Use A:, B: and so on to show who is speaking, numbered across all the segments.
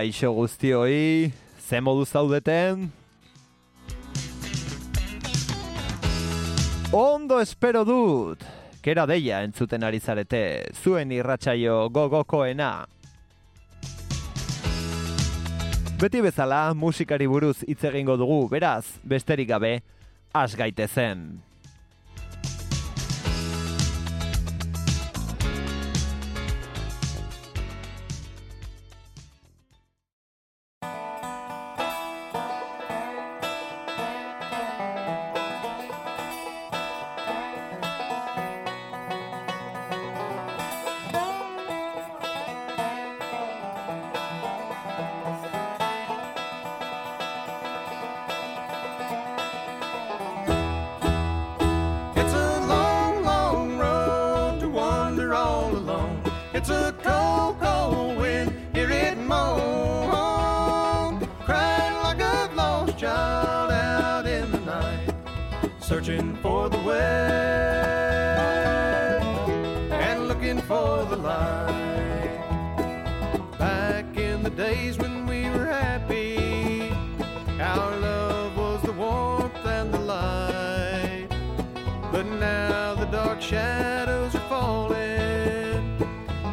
A: Kaixo guztioi, ze modu zaudeten? Ondo espero dut! Kera deia entzuten ari zarete, zuen irratsaio gogokoena. Beti bezala, musikari buruz hitz egingo dugu, beraz, besterik gabe, has gaitezen.
B: It's searching for the way and looking for the light. Back in the days when we were happy, our love was the warmth and the light. But now the dark shadows are falling,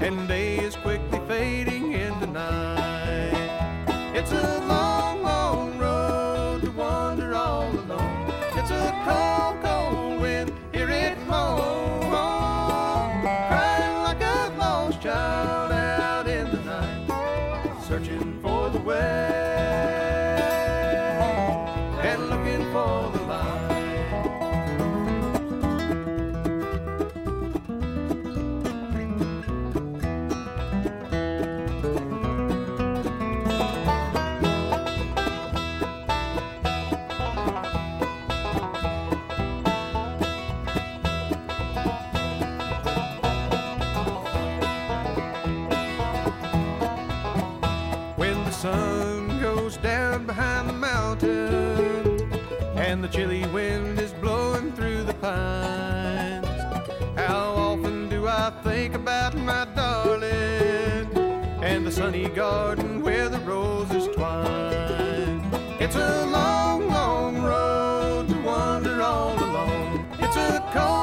B: and day is quickly fading down behind the mountain and the chilly wind is blowing through the pines. How often do I think about my darling and the sunny garden where the roses twine? It's a long, long road to wander all alone. It's a cold,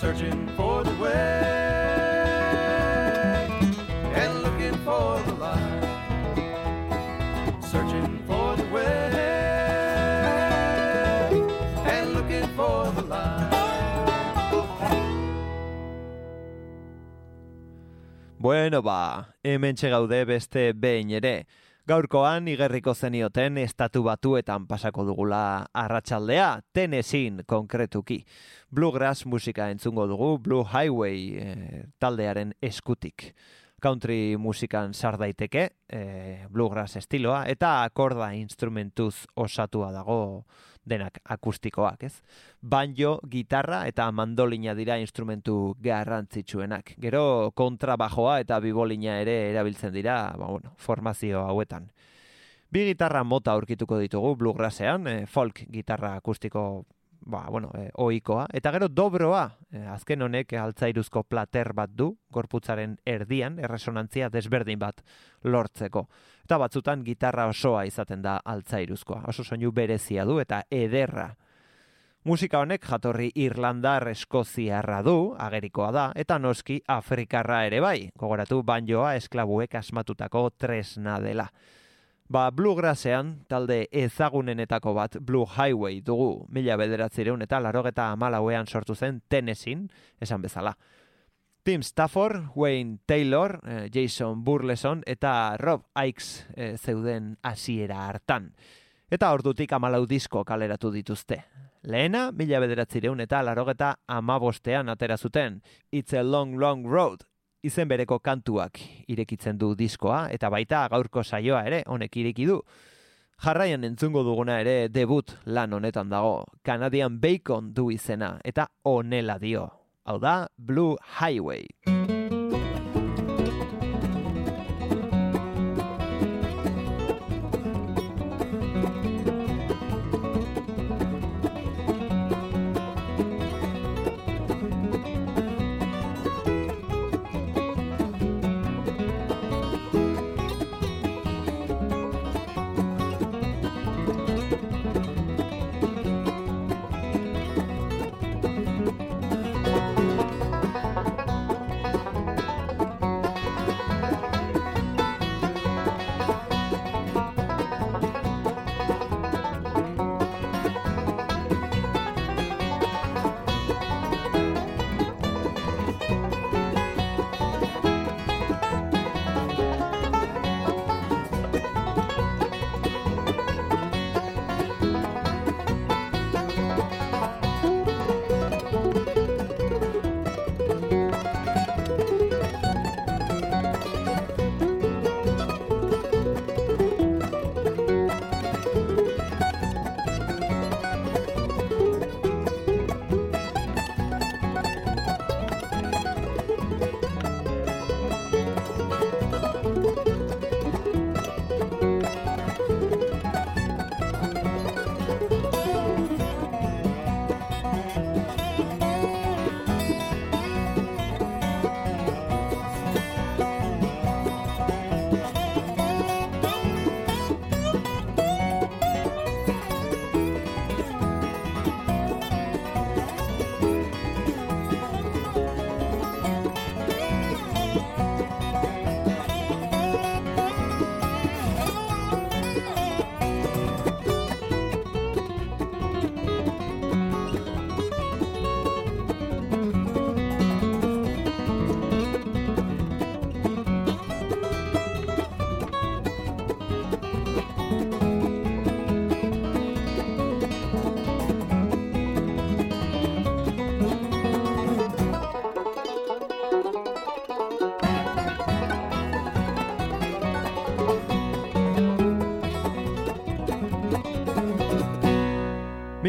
B: searching for the way and looking for the light, searching for the way and looking for the light.
A: Bueno ba, hemen gaude beste behin ere. Gaurkoan igerriko zenioten estatu batuetan pasako dugula arratsaldea, Tennessee konkretuki. Bluegrass musika entzungo dugu, Blue Highway eh, taldearen eskutik. Country musikan sar daiteke, eh, bluegrass estiloa, eta akorda instrumentuz osatua dago denak akustikoak, ez? Banjo, gitarra eta mandolina dira instrumentu garrantzitsuenak. Gero kontrabajoa eta bibolina ere erabiltzen dira, ba, bueno, formazio hauetan. Bi gitarra mota aurkituko ditugu bluegrassean, e, folk gitarra akustiko ba, bueno, e, oikoa. Eta gero dobroa, e, azken honek altzairuzko plater bat du, gorputzaren erdian, erresonantzia desberdin bat lortzeko. Eta batzutan gitarra osoa izaten da altzairuzkoa. Oso soinu berezia du eta ederra. Musika honek jatorri Irlandar Eskoziarra du, agerikoa da, eta noski Afrikarra ere bai, gogoratu banjoa esklabuek asmatutako tresna dela. Ba, Bluegrassean, talde ezagunenetako bat Blue Highway dugu, mila bederatzireun eta larogeta amalauean sortu zen Tennessee, esan bezala. Tim Stafford, Wayne Taylor, eh, Jason Burleson eta Rob Ikes eh, zeuden hasiera hartan. Eta ordutik amalau disko kaleratu dituzte. Lehena, mila bederatzireun eta larogeta amabostean atera zuten. It's a long, long road, izen bereko kantuak irekitzen du diskoa, eta baita gaurko saioa ere honek ireki du. Jarraian entzungo duguna ere debut lan honetan dago, Canadian Bacon du izena, eta onela dio. Hau da, Blue Highway.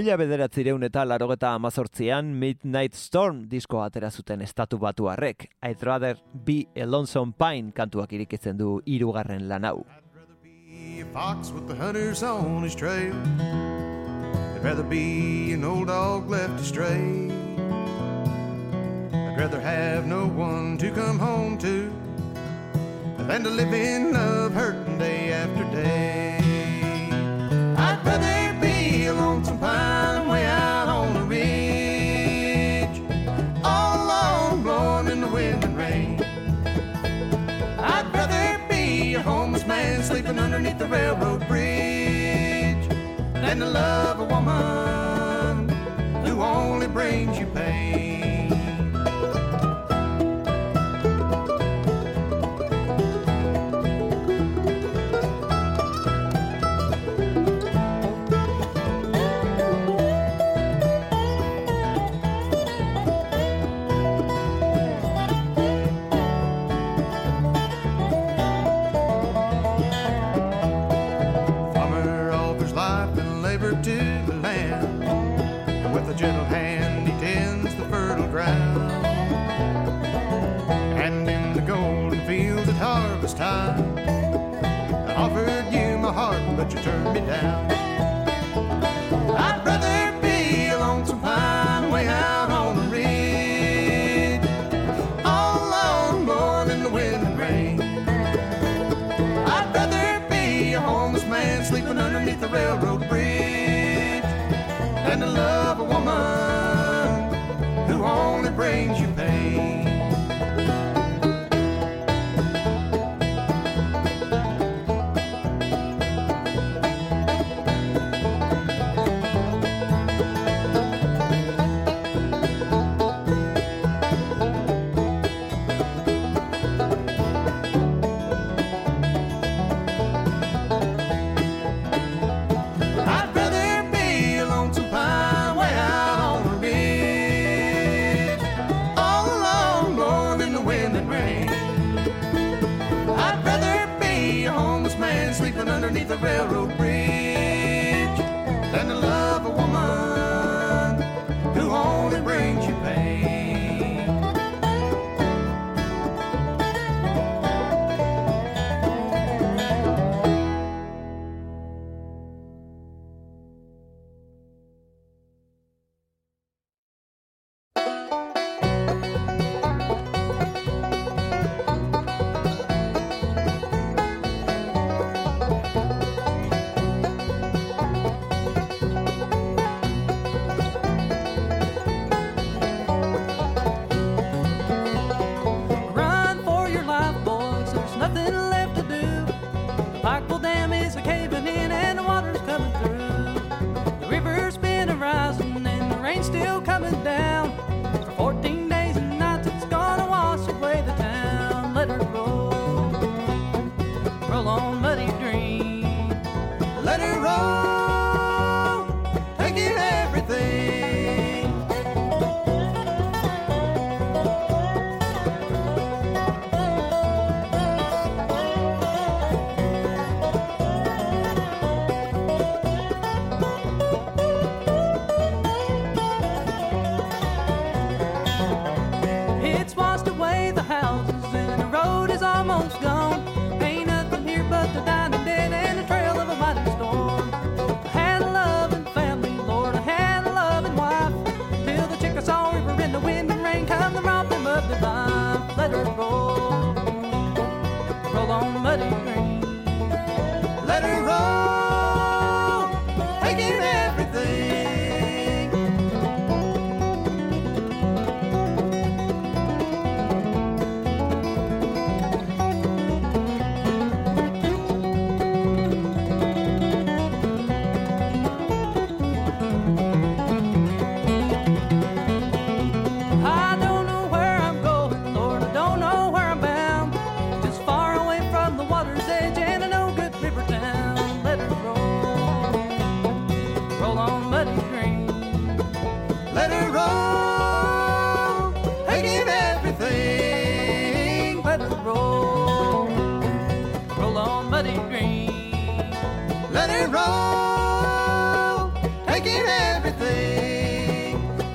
A: Mila bederatzireun eta larogeta amazortzian Midnight Storm disko atera zuten estatu batu harrek. I'd rather be a lonesome pine kantuak irikitzen du irugarren lan hau. fox with the hunters on his trail I'd rather be an old dog left astray I'd rather have no one to come home to Than to live in love hurting day after day pine way out on the ridge. All alone blowing in the wind and rain. I'd rather be a homeless man sleeping underneath the railroad bridge Than to love a woman who only brings you pain
B: you turn me down?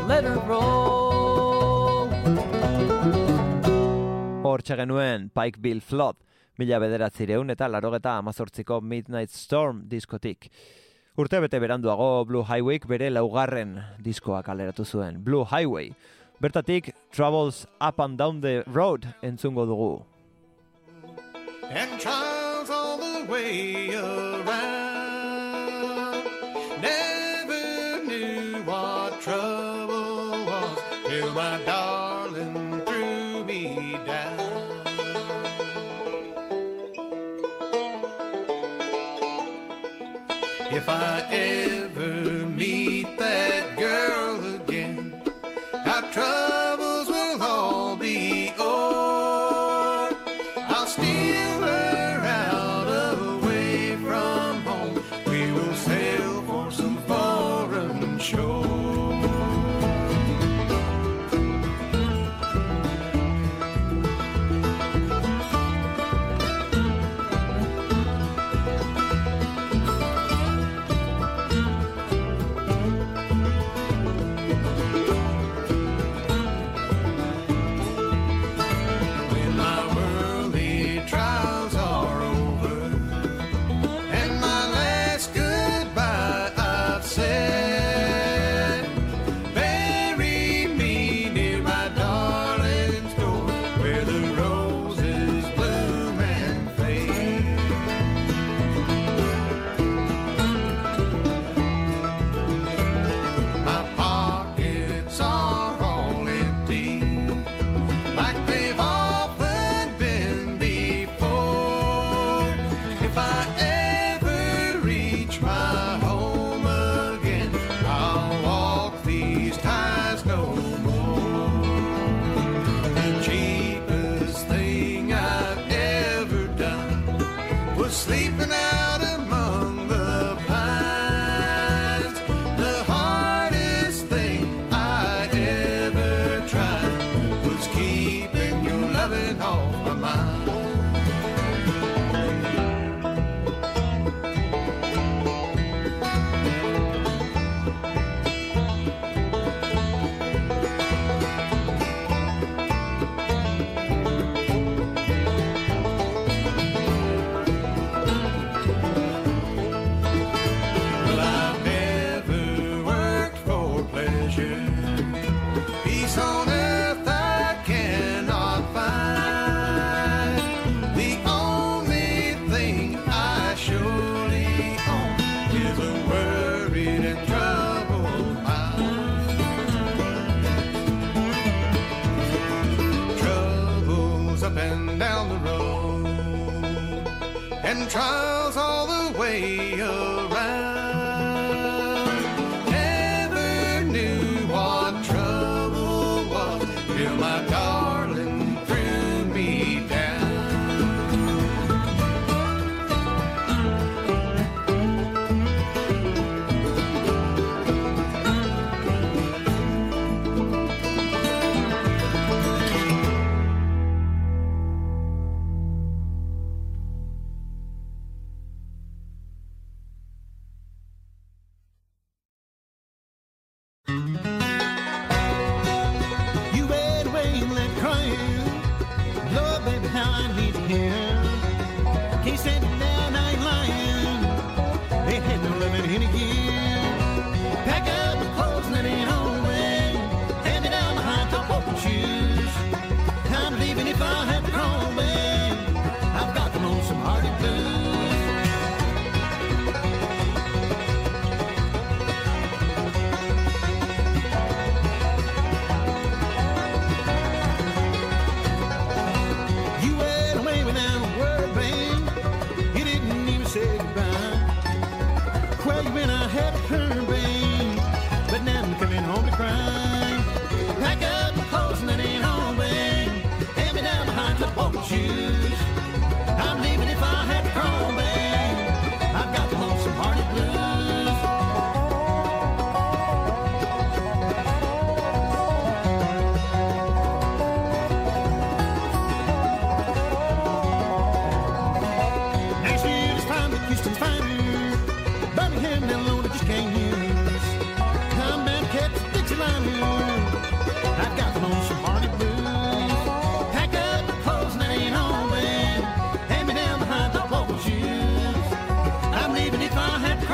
C: let her roll.
A: Hortxe genuen Pike Bill Flood, mila bederatzireun eta larogeta amazortziko Midnight Storm diskotik. Urte bete beranduago Blue Highway bere laugarren diskoa kaleratu zuen, Blue Highway. Bertatik Travels Up and Down the Road entzungo dugu.
B: And trials all the way around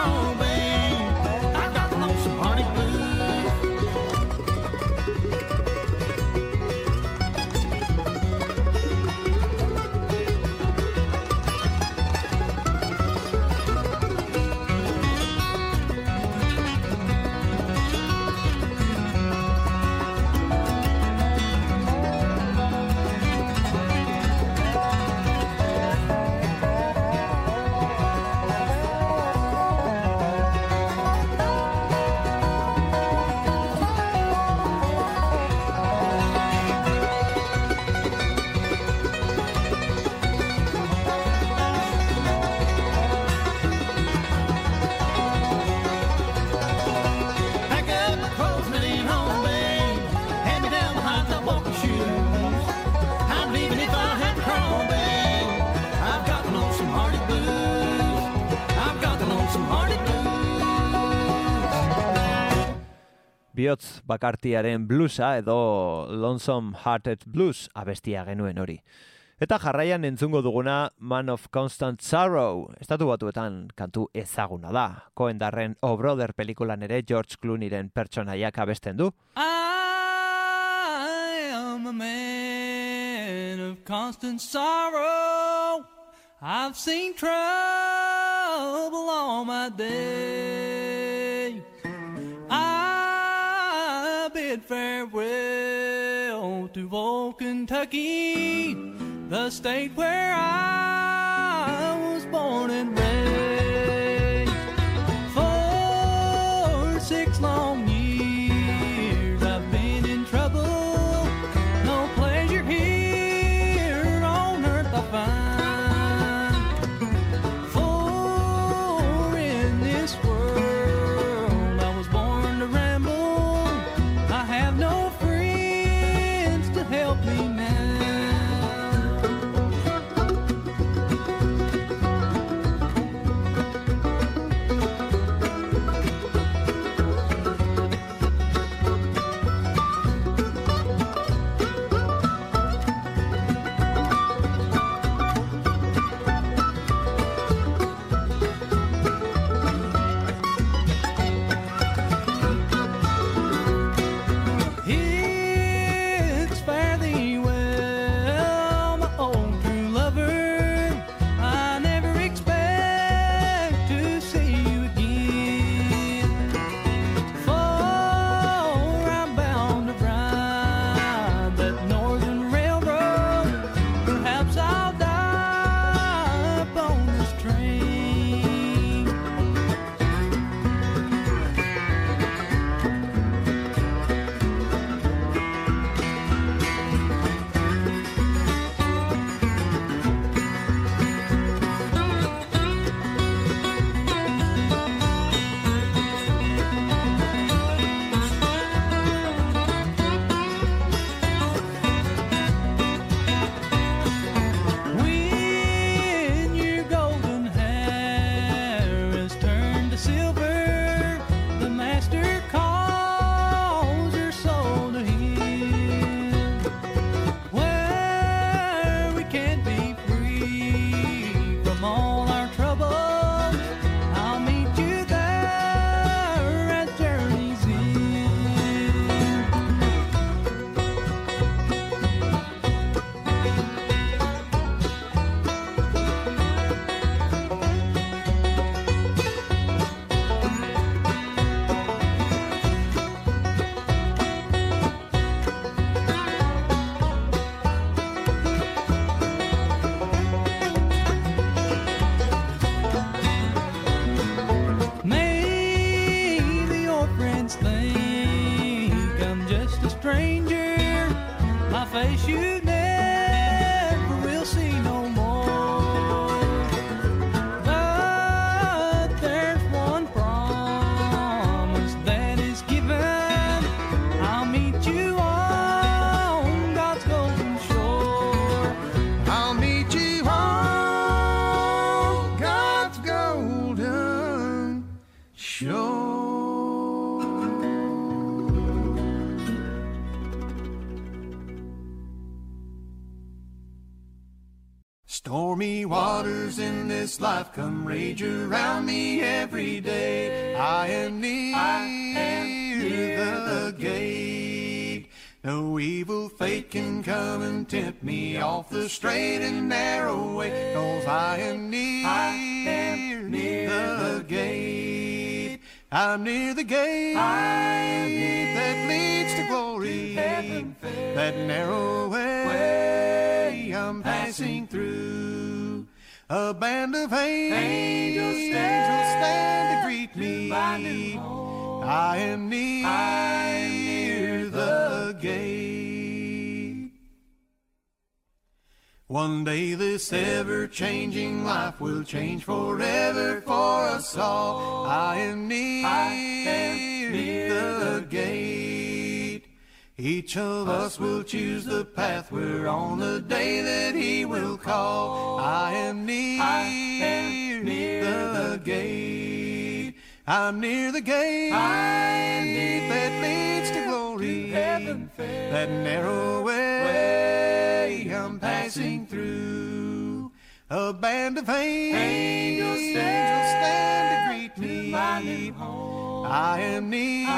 B: home.
A: bakartiaren bluesa edo Lonesome Hearted Blues abestia genuen hori. Eta jarraian entzungo duguna Man of Constant Sorrow, estatu batuetan kantu ezaguna da. Koendarren O Brother pelikulan ere George Clooneyren pertsonaiak abesten du.
D: I am a man of constant sorrow I've seen trouble all my day farewell to old Kentucky, the state where I this
B: life come rage around me every day. I am near, I am near the gate. No evil fate can come and tempt me off the straight and narrow way. Cause I am near, the gate. I'm near the gate that leads to glory. That narrow way I'm passing through. A band of angels, stand to greet me. I am near the gate. One day this ever changing life will change forever for us all. I am near, the gate. Each of us will choose the path we're on the day that He will call. I am near, the gate. I'm near the gate that leads to glory. heaven That narrow way I'm passing through. A band of angels, stand to greet me. I am near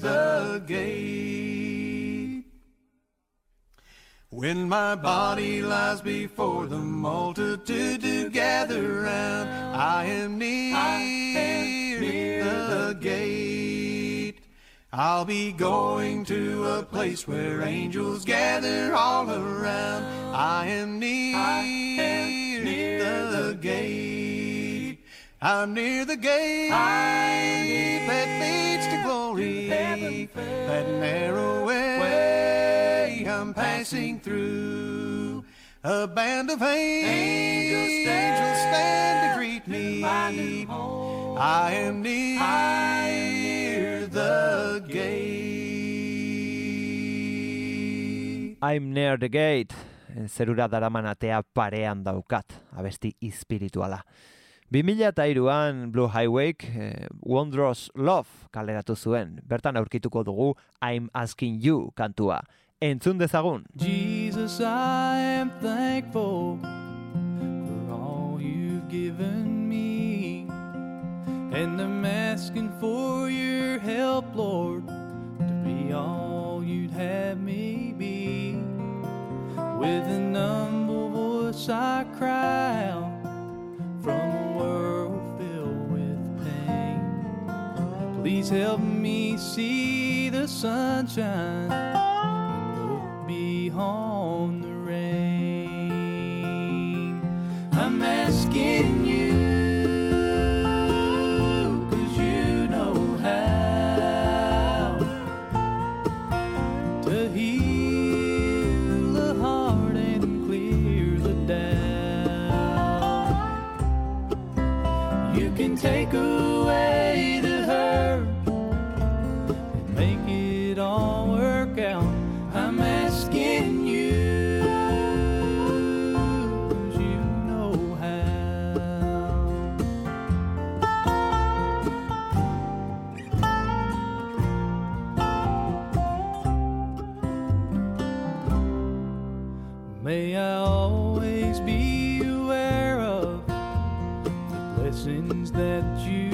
B: the gate. When my body lies before the multitude to gather round, I am near, the gate. I'll be going to a place where angels gather all around. I am near, the gate. I'm near the gate that leads to glory. That narrow way I'm passing through. A band of angels, angels stand to greet me. I am near the gate.
A: I'm near the gate. Zerura daraman atea parean daukat, abesti espirituala. 2002an Blue Highwayk eh, Wondrous Love kaleratu zuen. Bertan aurkituko dugu I'm Asking You kantua. Entzun dezagun.
D: Jesus, I am thankful for all you've given me. And I'm asking for your help, Lord, to be all you'd have me be. With an humble voice, I cry out from a world filled with pain. Please help me see the sunshine and look beyond May I always be aware of the blessings that
B: you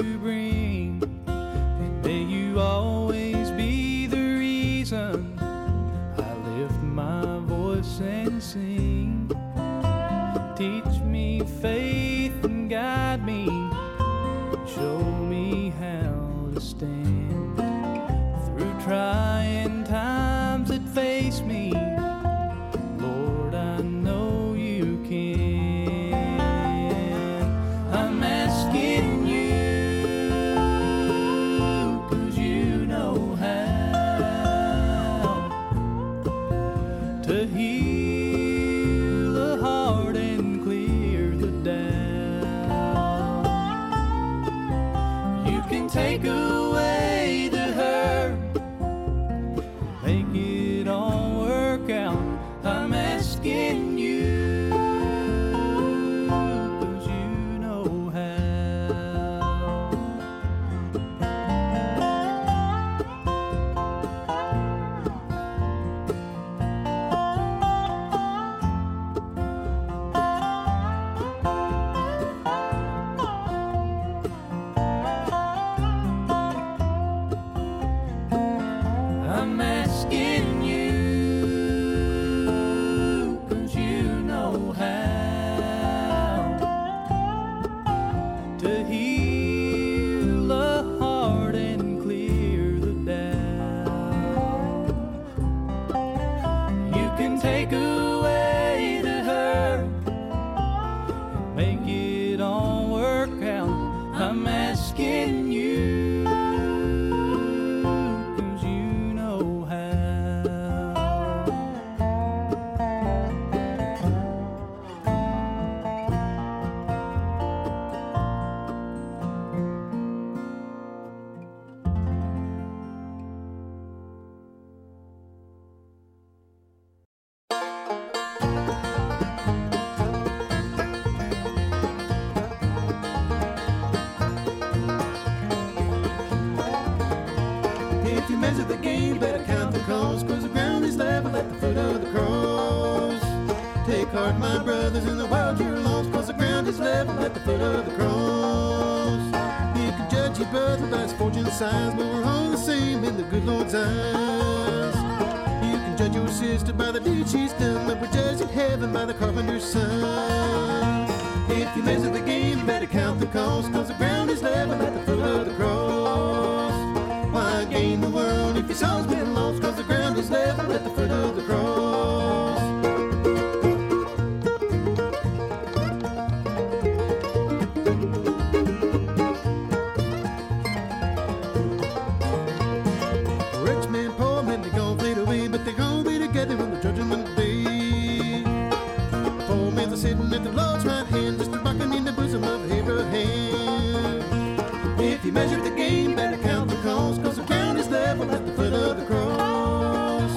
B: measure the game, better count the cost, cause the ground is level at the foot of the cross.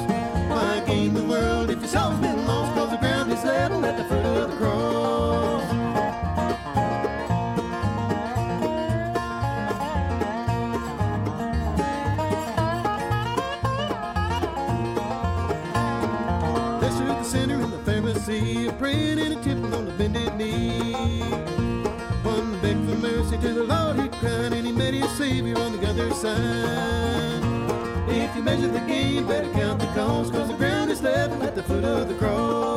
B: Why gain the world if your soul's been lost, cause the ground is level at the foot of the cross. Stood the sinner and the Pharisee, praying and a temple on the bended knee. Mercy to the Lord, he cried, and he met his Savior on the other side. If you measure the game, better count the cost, cause the ground is level at the foot of the cross.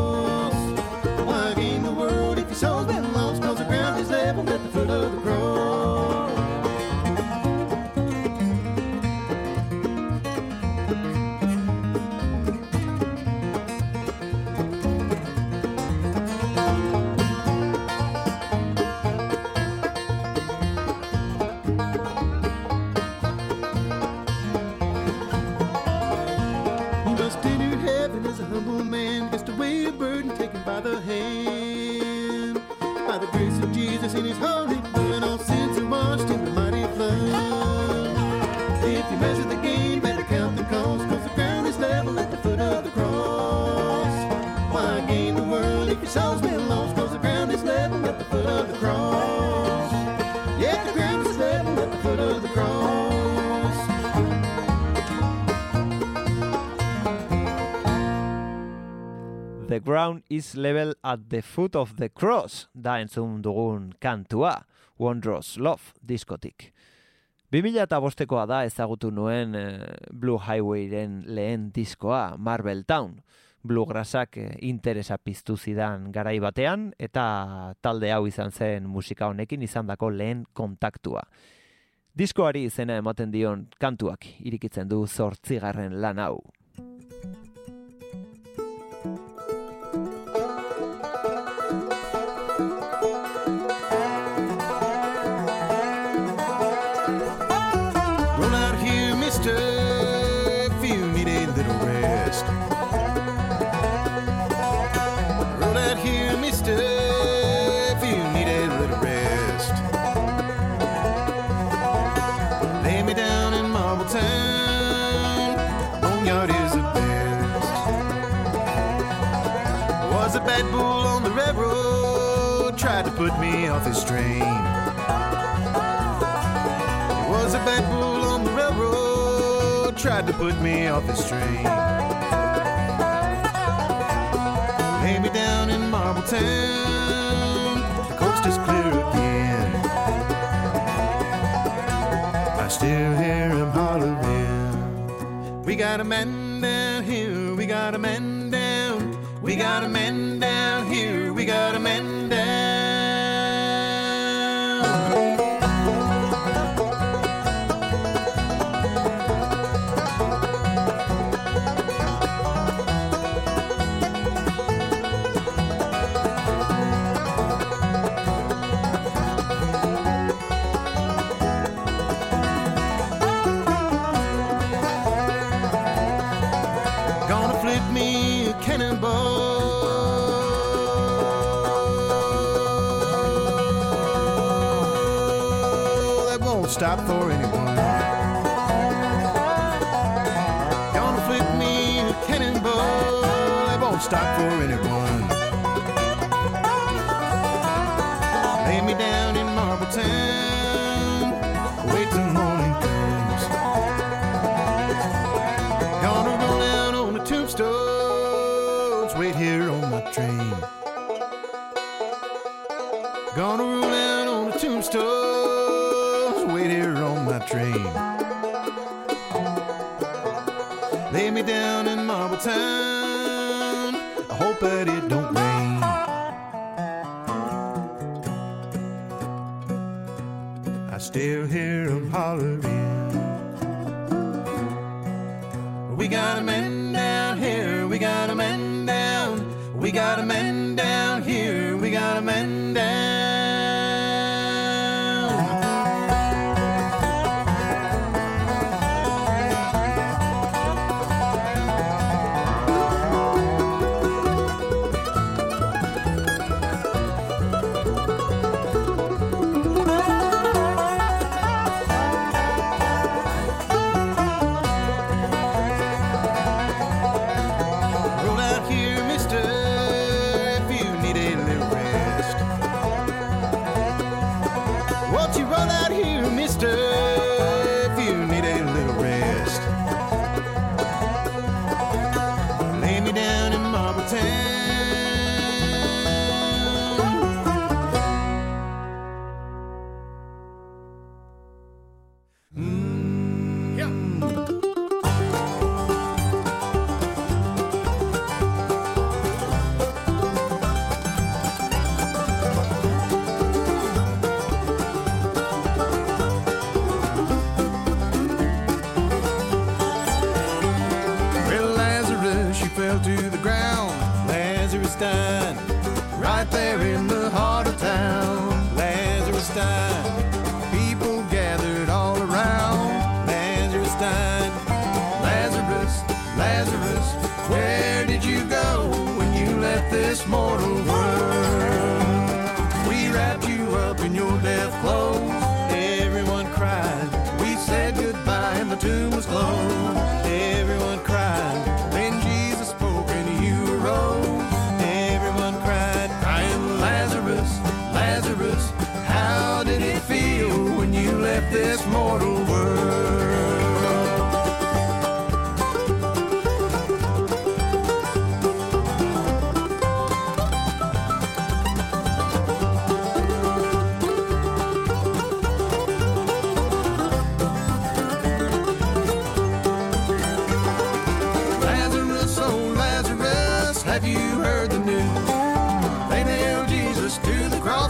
B: Ground is level at the foot of the cross,
A: da entzun dugun kantua, Wondrous Love diskotik. 2000 eta bostekoa da ezagutu nuen eh, Blue Highwayren lehen diskoa, Marvel Town. Bluegrassak eh, interesa piztu zidan garai batean, eta talde hau izan zen musika honekin izandako lehen kontaktua. Diskoari izena ematen dion kantuak irikitzen du zortzigarren lan hau.
B: Tried to put me off his train. Lay me down in Marble Town, the coast is clear again. I still hear him hollering. We got a man down here, we got a man down, we got a man stop for anyone. Gonna flip me a cannonball that won't stop for anyone. Lay me down in Marble Town, I hope that it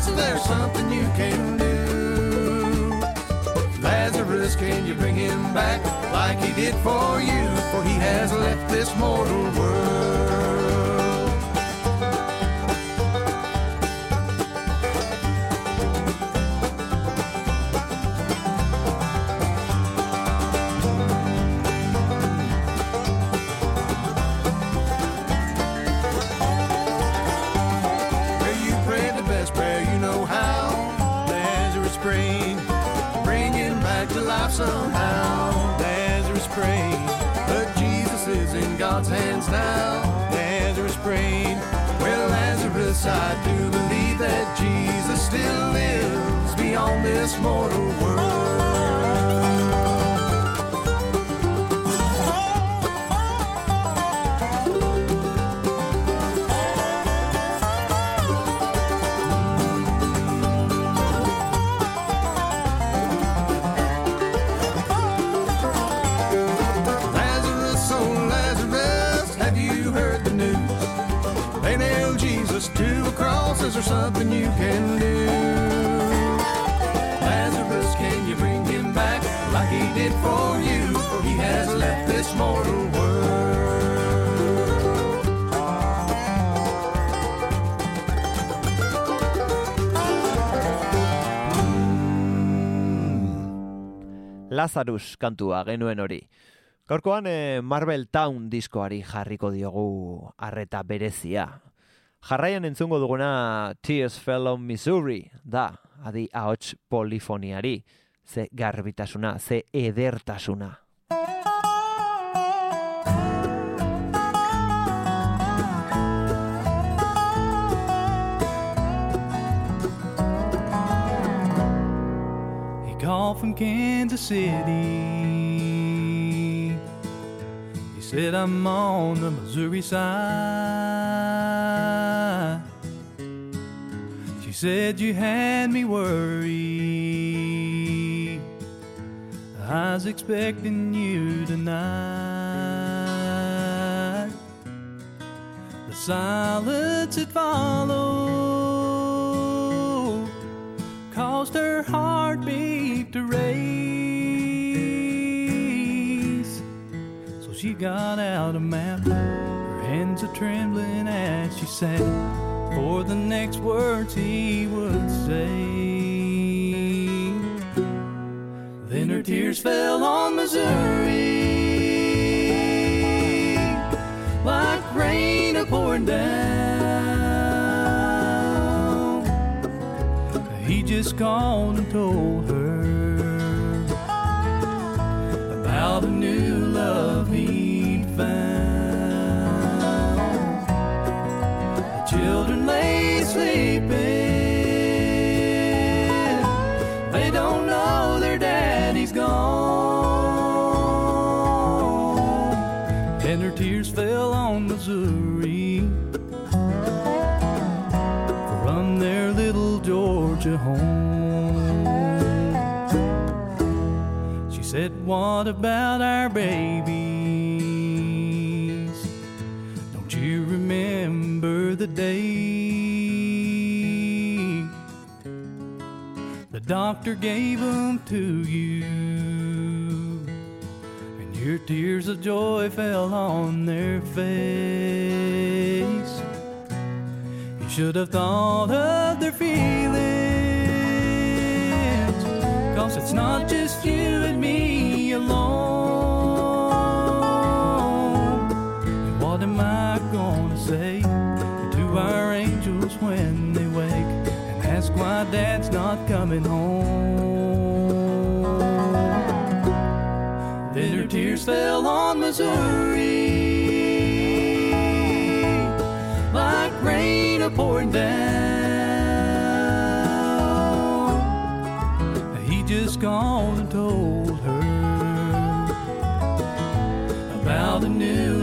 B: the there's something you can do. Lazarus, can you bring him back like he did for you? For he has left this mortal world. Somehow. Lazarus prayed, but Jesus is in God's hands now. Lazarus prayed, well, Lazarus, I do believe that Jesus still lives beyond this mortal world. There something you can do? Lazarus, can you bring him back like he did for you? For he has left this mortal world.
A: Lazarus kantua genuen hori. Gaurkoan eh, Marvel Town diskoari jarriko diogu arreta berezia. Jarraian entzungo duguna Tears Fell on Missouri da, adi ahots polifoniari, ze garbitasuna, ze edertasuna.
D: He called from Kansas City. Said I'm on the Missouri side. She said you had me worried. I was expecting you tonight. The silence that followed caused her heartbeat to race. She got out a map, her hands are trembling as she said for the next words he would say. Then her tears fell on Missouri like rain a pouring down. He just called and told her about a new love home. She said, What about our babies? Doctor gave them to you? And your tears of joy fell on their face. You should have thought of their feelings. Cause it's not just you and me why dad's not coming home? Then her tears fell on Missouri like rain a pouring down. He just gone and told her about a new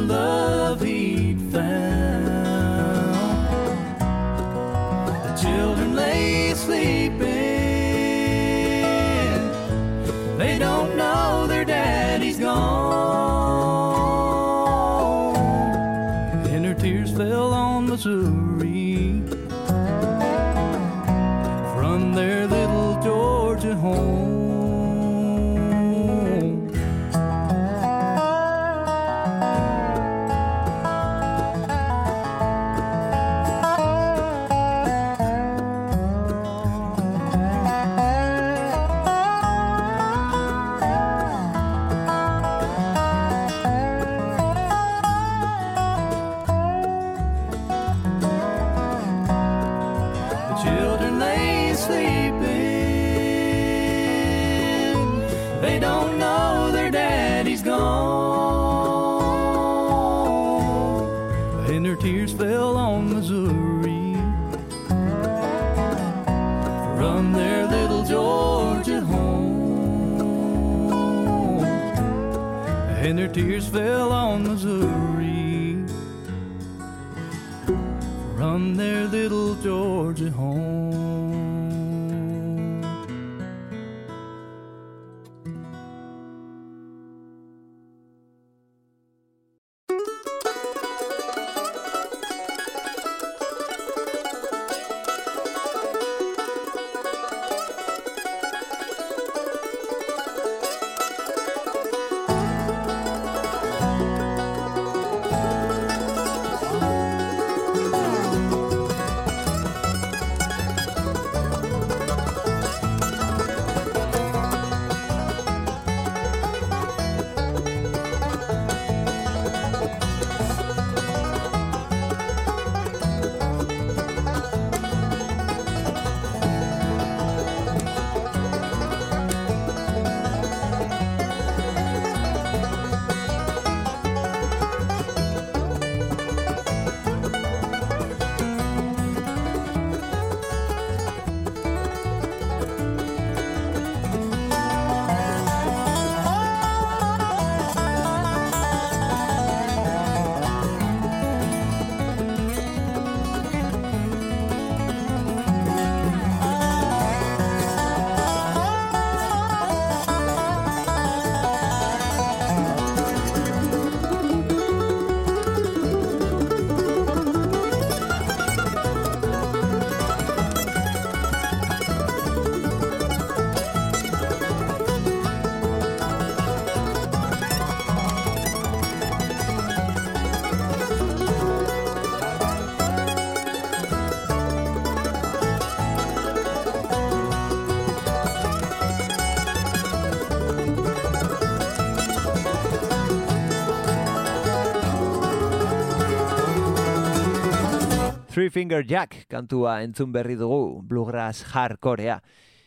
A: Three Finger Jack kantua entzun berri dugu bluegrass hardcorea.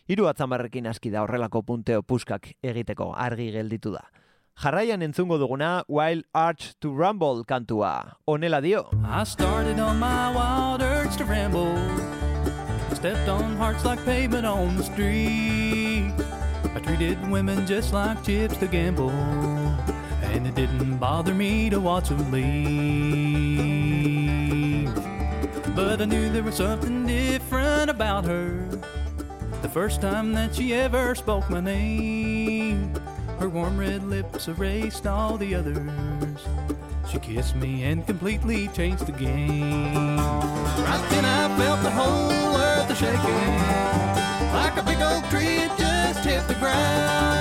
A: Hiru atzamarrekin aski da horrelako punteo puskak egiteko argi gelditu da. Jarraian entzungo duguna Wild Arch to Rumble kantua. Honela dio.
D: I started on my wild urge to ramble. Stepped on hearts like pavement on the street. I treated women just like chips to gamble. And it didn't bother me to watch them leave. But I knew there was something different about her. The first time that she ever spoke my name, her warm red lips erased all the others. She kissed me and completely changed the game. Right then I felt the whole earth shaking. Like a big oak tree, just hit the ground.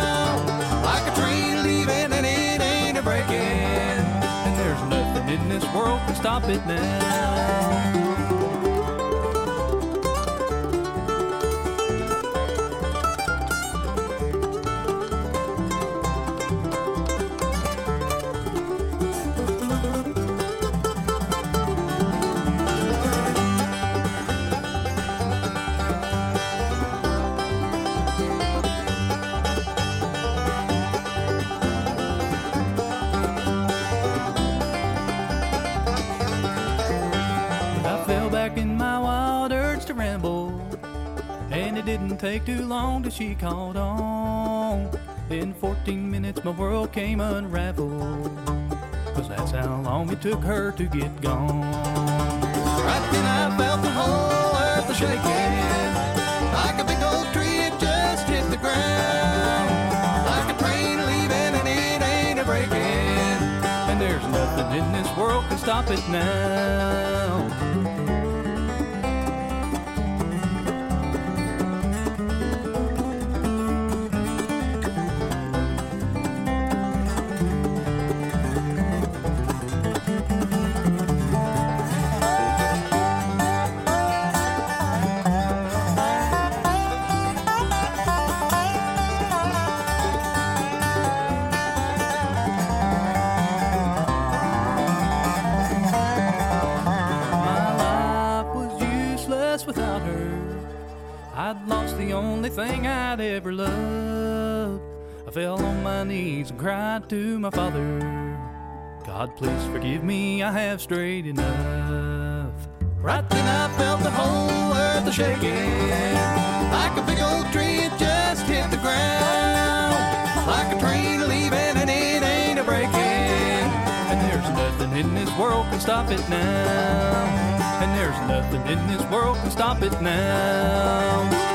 D: Stop it now. Take too long till she called on. In 14 minutes, my world came unraveled. Cause that's how long it took her to get gone. Right then, I felt the whole earth shaking. Like a big old tree, it just hit the ground. Like a train leaving, and it ain't a breaking. And there's nothing in this world can stop it now. Ever loved. I fell on my knees and cried to my father. God, please forgive me, I have strayed enough. Right then I felt the whole earth a shaking. Like a big old tree, it just hit the ground. Like a train leaving and it ain't a breaking. And there's nothing in this world can stop it now. And there's nothing in this world can stop it now.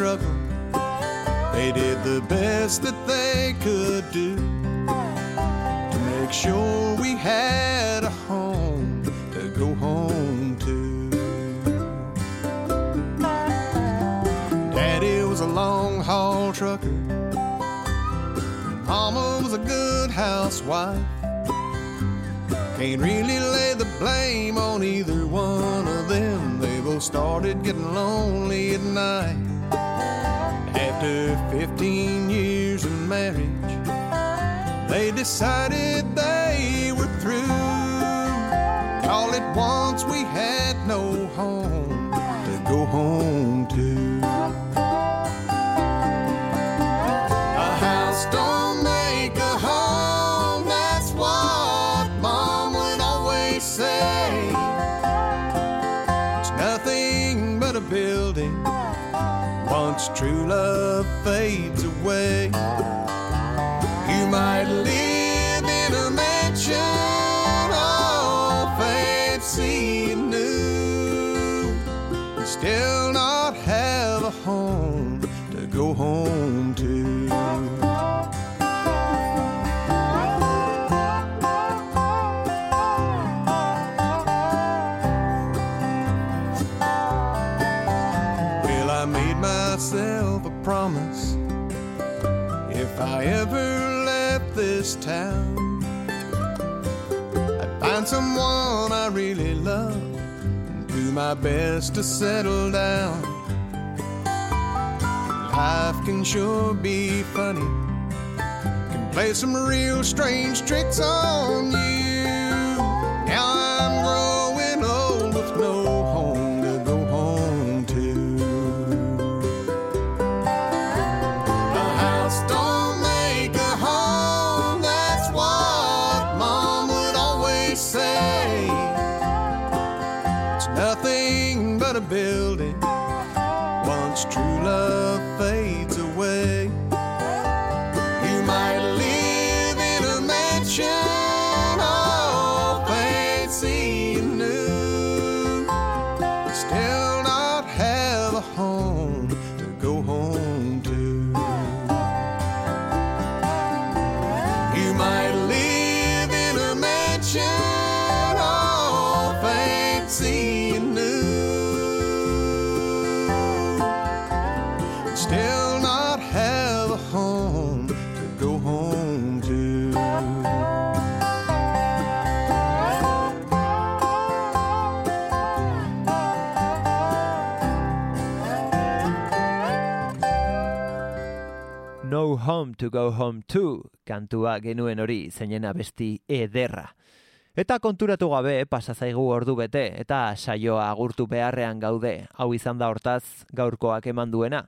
B: Struggle. They did the best that they could do to make sure we had a home to go home to. Daddy was a long haul trucker. Mama was a good housewife. Can't really lay the blame on either one of them. They both started getting lonely at night. After 15 years of marriage, they decided they love do my best to settle down. Life can sure be funny, can play some real strange tricks on you. It's nothing but a building once true love fades away. Home to Go Home To
A: kantua genuen hori zeinen abesti ederra. Eta konturatu gabe pasa zaigu ordu bete eta saioa agurtu beharrean gaude. Hau izan da hortaz gaurkoak eman duena.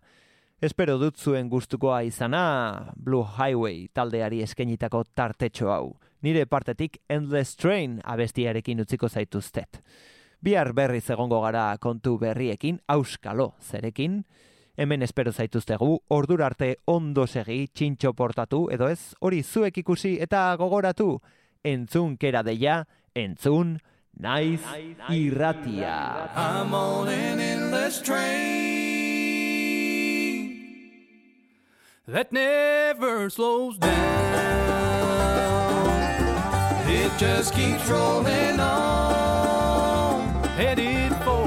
A: Espero dut zuen gustukoa izana Blue Highway taldeari eskenitako tartetxo hau. Nire partetik Endless Train abestiarekin utziko zaituztet. Bihar berriz egongo gara kontu berriekin, auskalo zerekin, hemen espero zaituztegu, ordura arte ondo segi, txintxo portatu, edo ez, hori zuek ikusi eta gogoratu, entzun kera deia, entzun, naiz irratia.
D: I'm on an endless train that never slows down. It just keeps rolling on, headed for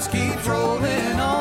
D: just keeps rolling on,